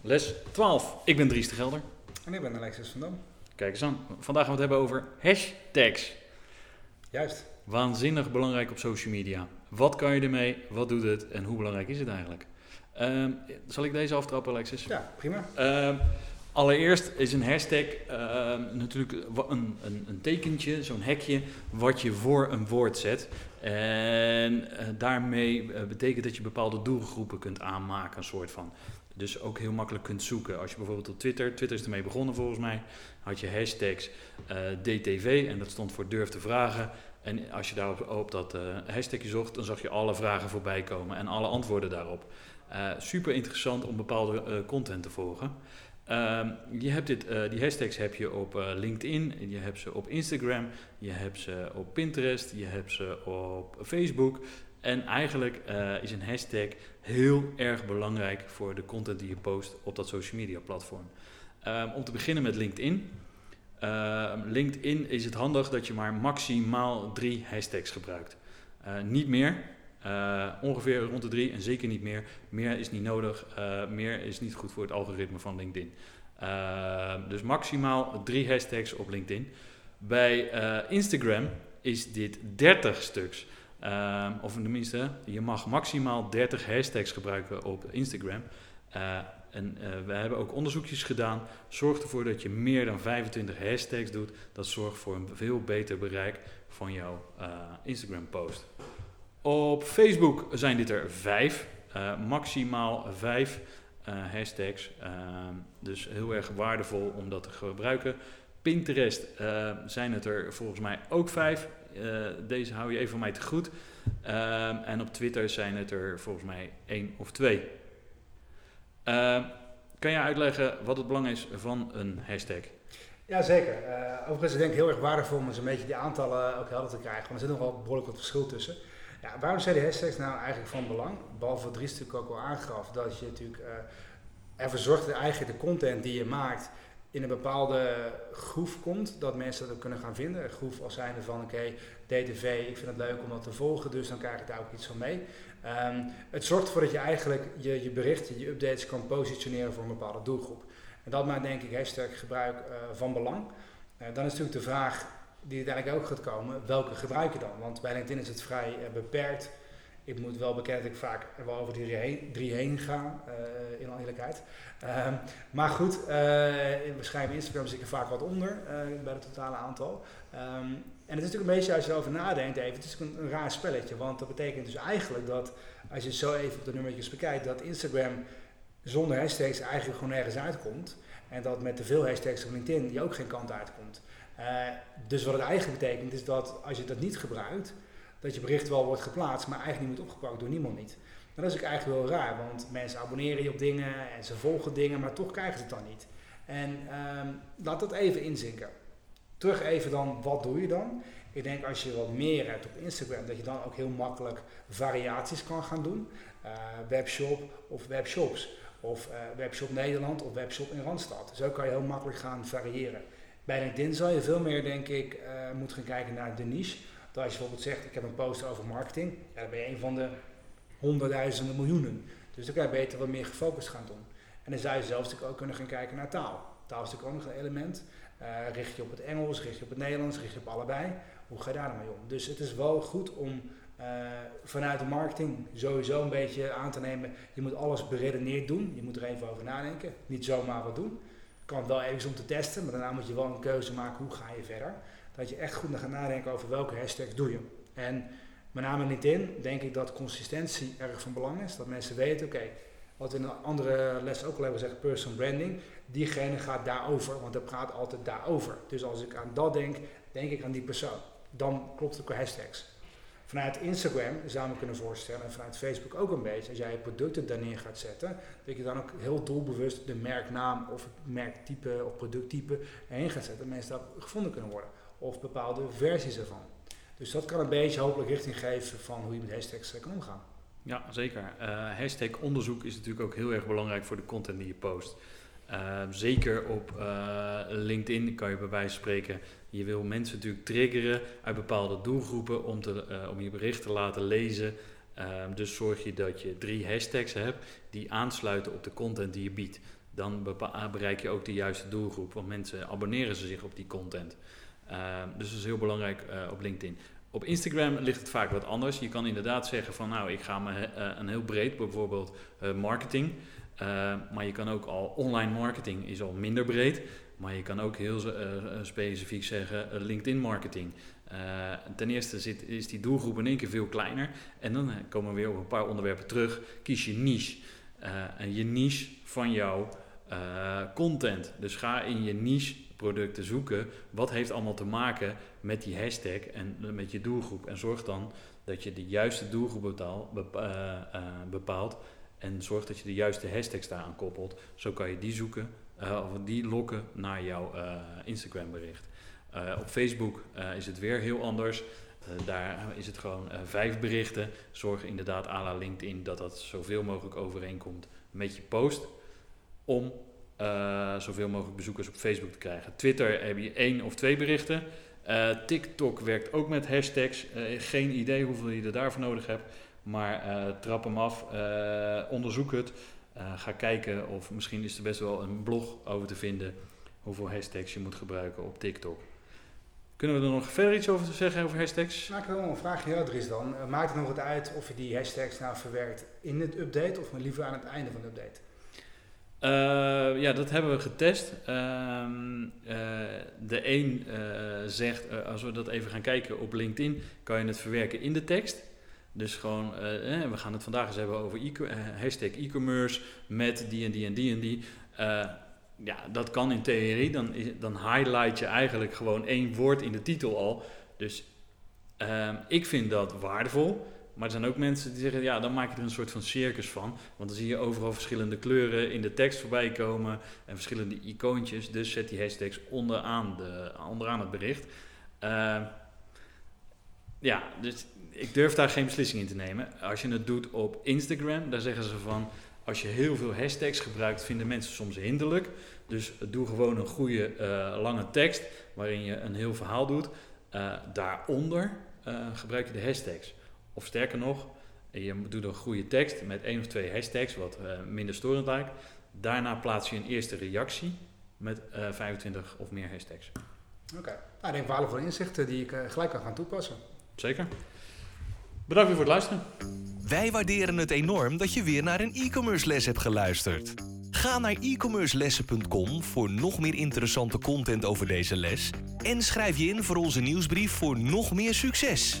Les 12. Ik ben Dries de Gelder. En ik ben Alexis van Dam. Kijk eens aan. Vandaag gaan we het hebben over hashtags. Juist. Waanzinnig belangrijk op social media. Wat kan je ermee? Wat doet het? En hoe belangrijk is het eigenlijk? Ehm, zal ik deze aftrappen, Alexis? Ja, prima. Ehm, allereerst is een hashtag ehm, natuurlijk een, een, een tekentje, zo'n hekje, wat je voor een woord zet. En eh, daarmee eh, betekent dat je bepaalde doelgroepen kunt aanmaken, een soort van. Dus ook heel makkelijk kunt zoeken. Als je bijvoorbeeld op Twitter, Twitter is ermee begonnen volgens mij, had je hashtags eh, DTV en dat stond voor durf te vragen. En als je daarop op dat uh, hashtagje zocht, dan zag je alle vragen voorbij komen en alle antwoorden daarop. Uh, super interessant om bepaalde content te volgen. Ehm, je hebt dit, die hashtags heb je op LinkedIn, je hebt ze op Instagram, je hebt ze op Pinterest, je hebt ze op Facebook. En eigenlijk uh, is een hashtag heel erg belangrijk voor de content die je post op dat social media platform. Um, om te beginnen met LinkedIn. Uh, LinkedIn is het handig dat je maar maximaal drie hashtags gebruikt. Uh, niet meer, uh, ongeveer rond de drie en zeker niet meer. Meer is niet nodig, meer is niet goed voor het algoritme van LinkedIn. Ehm, dus maximaal drie hashtags op LinkedIn. Bij Instagram is dit 30 stuks. Uh, of tenminste, je mag maximaal 30 hashtags gebruiken op Instagram. Uh, en uh, we hebben ook onderzoekjes gedaan. Zorg ervoor dat je meer dan 25 hashtags doet. Dat zorgt voor een veel beter bereik van jouw eh, Instagram-post. Op Facebook zijn dit er vijf, maximaal vijf hashtags. Ehm, dus heel erg waardevol om dat te gebruiken. Pinterest zijn het er volgens mij ook vijf. Uh, deze hou je even van mij te goed. Uh, en op Twitter zijn het er volgens mij één of twee. Uh, kan jij uitleggen wat het belang is van een hashtag? Jazeker. overigens denk ik heel erg waardevol om eens een beetje die aantallen ook helder te krijgen. Want er zit nog wel behoorlijk wat verschil tussen. Ja, waarom zijn die hashtags nou eigenlijk van belang? Behalve wat Dries natuurlijk ook al aangaf, dat je natuurlijk ervoor zorgt dat eigenlijk de content die je maakt in een bepaalde groef komt, dat mensen dat ook kunnen gaan vinden. Een groef als zijnde van, oké, DTV, ik vind het leuk om dat te volgen, dus dan krijg ik daar ook iets van mee. Um, het zorgt ervoor dat je eigenlijk je, je berichten, je updates kan positioneren voor een bepaalde doelgroep. En dat maakt denk ik hashtag gebruik uh, van belang. Uh, dan is natuurlijk de vraag die uiteindelijk ook gaat komen, welke gebruik je dan? Want bij LinkedIn is het vrij uh, beperkt. Ik moet wel bekennen dat ik vaak er wel over die heen, drie heen ga, uh, in alle eerlijkheid. Uh, maar goed, uh, waarschijnlijk Instagram zit ik er vaak wat onder bij het totale aantal. Um, en het is natuurlijk een beetje, als je erover nadenkt even, het is een, een, raar spelletje. Want dat betekent dus eigenlijk dat, als je zo even op de nummertjes bekijkt, dat Instagram zonder hashtags eigenlijk gewoon nergens uitkomt. En dat met te veel hashtags op LinkedIn je ook geen kant uitkomt. dus wat het eigenlijk betekent is dat als je dat niet gebruikt, dat je bericht wel wordt geplaatst, maar eigenlijk niet wordt opgepakt door niemand niet. Dat is ook eigenlijk wel raar, want mensen abonneren je op dingen en ze volgen dingen, maar toch krijgen ze het dan niet. En um, laat dat even inzinken. Terug even dan, wat doe je dan? Ik denk als je wat meer hebt op Instagram, dat je dan ook heel makkelijk variaties kan gaan doen. Uh, webshop of webshops. Of uh, webshop Nederland of webshop in Randstad. Zo kan je heel makkelijk gaan variëren. Bij LinkedIn zal je veel meer, denk ik, uh, moeten gaan kijken naar de niche. Als je bijvoorbeeld zegt, ik heb een post over marketing, ja, dan ben je een van de honderdduizenden miljoenen. Dus dan kan je beter wat meer gefocust gaan doen. En dan zou je zelfs ook kunnen gaan kijken naar taal. Taal is natuurlijk ook nog een element. Uh, richt je op het Engels, richt je op het Nederlands, richt je op allebei. Hoe ga je daar dan mee om? Dus het is wel goed om uh, vanuit de marketing sowieso een beetje aan te nemen. Je moet alles beredeneerd doen. Je moet er even over nadenken. Niet zomaar wat doen. Kan wel even om te testen, maar daarna moet je wel een keuze maken. Hoe ga je verder? Dat je echt goed gaat nadenken over welke hashtags doe je. En met name LinkedIn denk ik dat consistentie erg van belang is. Dat mensen weten, oké, wat we in een andere les ook al hebben gezegd, person branding, diegene gaat daarover, want dat praat altijd daarover. Dus als ik aan dat denk, denk ik aan die persoon. Dan klopt het qua hashtags. Vanuit Instagram zou ik kunnen voorstellen, en vanuit Facebook ook een beetje, als jij je producten daar neer gaat zetten, dat je dan ook heel doelbewust de merknaam of het merktype of producttype erin gaat zetten, dat mensen daar gevonden kunnen worden. Of bepaalde versies ervan. Dus dat kan een beetje hopelijk richting geven van hoe je met hashtags kan omgaan. Ja, zeker. Uh, hashtag onderzoek is natuurlijk ook heel erg belangrijk voor de content die je post. Uh, zeker op uh, LinkedIn kan je bij wijze van spreken. Je wil mensen natuurlijk triggeren uit bepaalde doelgroepen om, te, om je bericht te laten lezen. Ehm, dus zorg je dat je drie hashtags hebt die aansluiten op de content die je biedt. Dan bereik je ook de juiste doelgroep, want mensen abonneren ze zich op die content. Ehm, dus dat is heel belangrijk op LinkedIn. Op Instagram ligt het vaak wat anders. Je kan inderdaad zeggen van nou, ik ga me uh, een heel breed, bijvoorbeeld uh, marketing. Uh, maar je kan ook al online marketing is al minder breed. Maar je kan ook heel specifiek zeggen LinkedIn marketing. ten eerste is die doelgroep in één keer veel kleiner. En dan komen we weer op een paar onderwerpen terug. Kies je niche. en je niche van jouw content. Dus ga in je niche producten zoeken. Wat heeft allemaal te maken met die hashtag en met je doelgroep. En zorg dan dat je de juiste doelgroep betaal, uh, bepaalt. En zorg dat je de juiste hashtags daaraan koppelt. Zo kan je die zoeken uh, of die lokken naar jouw Instagram bericht. op Facebook is het weer heel anders. daar is het gewoon vijf berichten. Zorg inderdaad à la LinkedIn dat dat zoveel mogelijk overeenkomt met je post. Om uh, zoveel mogelijk bezoekers op Facebook te krijgen. Twitter heb je één of twee berichten. Uh, TikTok werkt ook met hashtags. Uh, geen idee hoeveel je er daarvoor nodig hebt. Maar trap hem af, onderzoek het. ga kijken of misschien is er best wel een blog over te vinden. Hoeveel hashtags je moet gebruiken op TikTok. Kunnen we er nog verder iets over zeggen over hashtags? Nou, ik nog een vraagje aan Dries dan. maakt het nog wat uit of je die hashtags nou verwerkt in het update of liever aan het einde van de update? Uh, ja, dat hebben we getest. Uh, uh, de een eh, zegt, als we dat even gaan kijken op LinkedIn, kan je het verwerken in de tekst. Dus gewoon, we gaan het vandaag eens hebben over hashtag e-commerce met die en die en die en die. ja, dat kan in theorie. Dan, dan highlight je eigenlijk gewoon één woord in de titel al. Dus ehm, ik vind dat waardevol. Maar er zijn ook mensen die zeggen, ja, dan maak je er een soort van circus van. Want dan zie je overal verschillende kleuren in de tekst voorbij komen en verschillende icoontjes. Dus zet die hashtags onderaan, de, onderaan het bericht. Uh, ja, dus ik durf daar geen beslissing in te nemen. Als je het doet op Instagram, daar zeggen ze van, als je heel veel hashtags gebruikt, vinden mensen soms hinderlijk. Dus doe gewoon een goede uh, lange tekst waarin je een heel verhaal doet. Uh, daaronder gebruik je de hashtags. Of sterker nog, je doet een goede tekst met één of twee hashtags, wat uh, minder storend lijkt. Daarna plaats je een eerste reactie met uh, eh, 25 of meer hashtags. Oké, okay. nou, ik denk waardevolle inzichten die ik uh, gelijk kan gaan toepassen. Zeker. Bedankt voor het luisteren. Wij waarderen het enorm dat je weer naar een e-commerce les hebt geluisterd. Ga naar e-commercelessen.com voor nog meer interessante content over deze les en schrijf je in voor onze nieuwsbrief voor nog meer succes.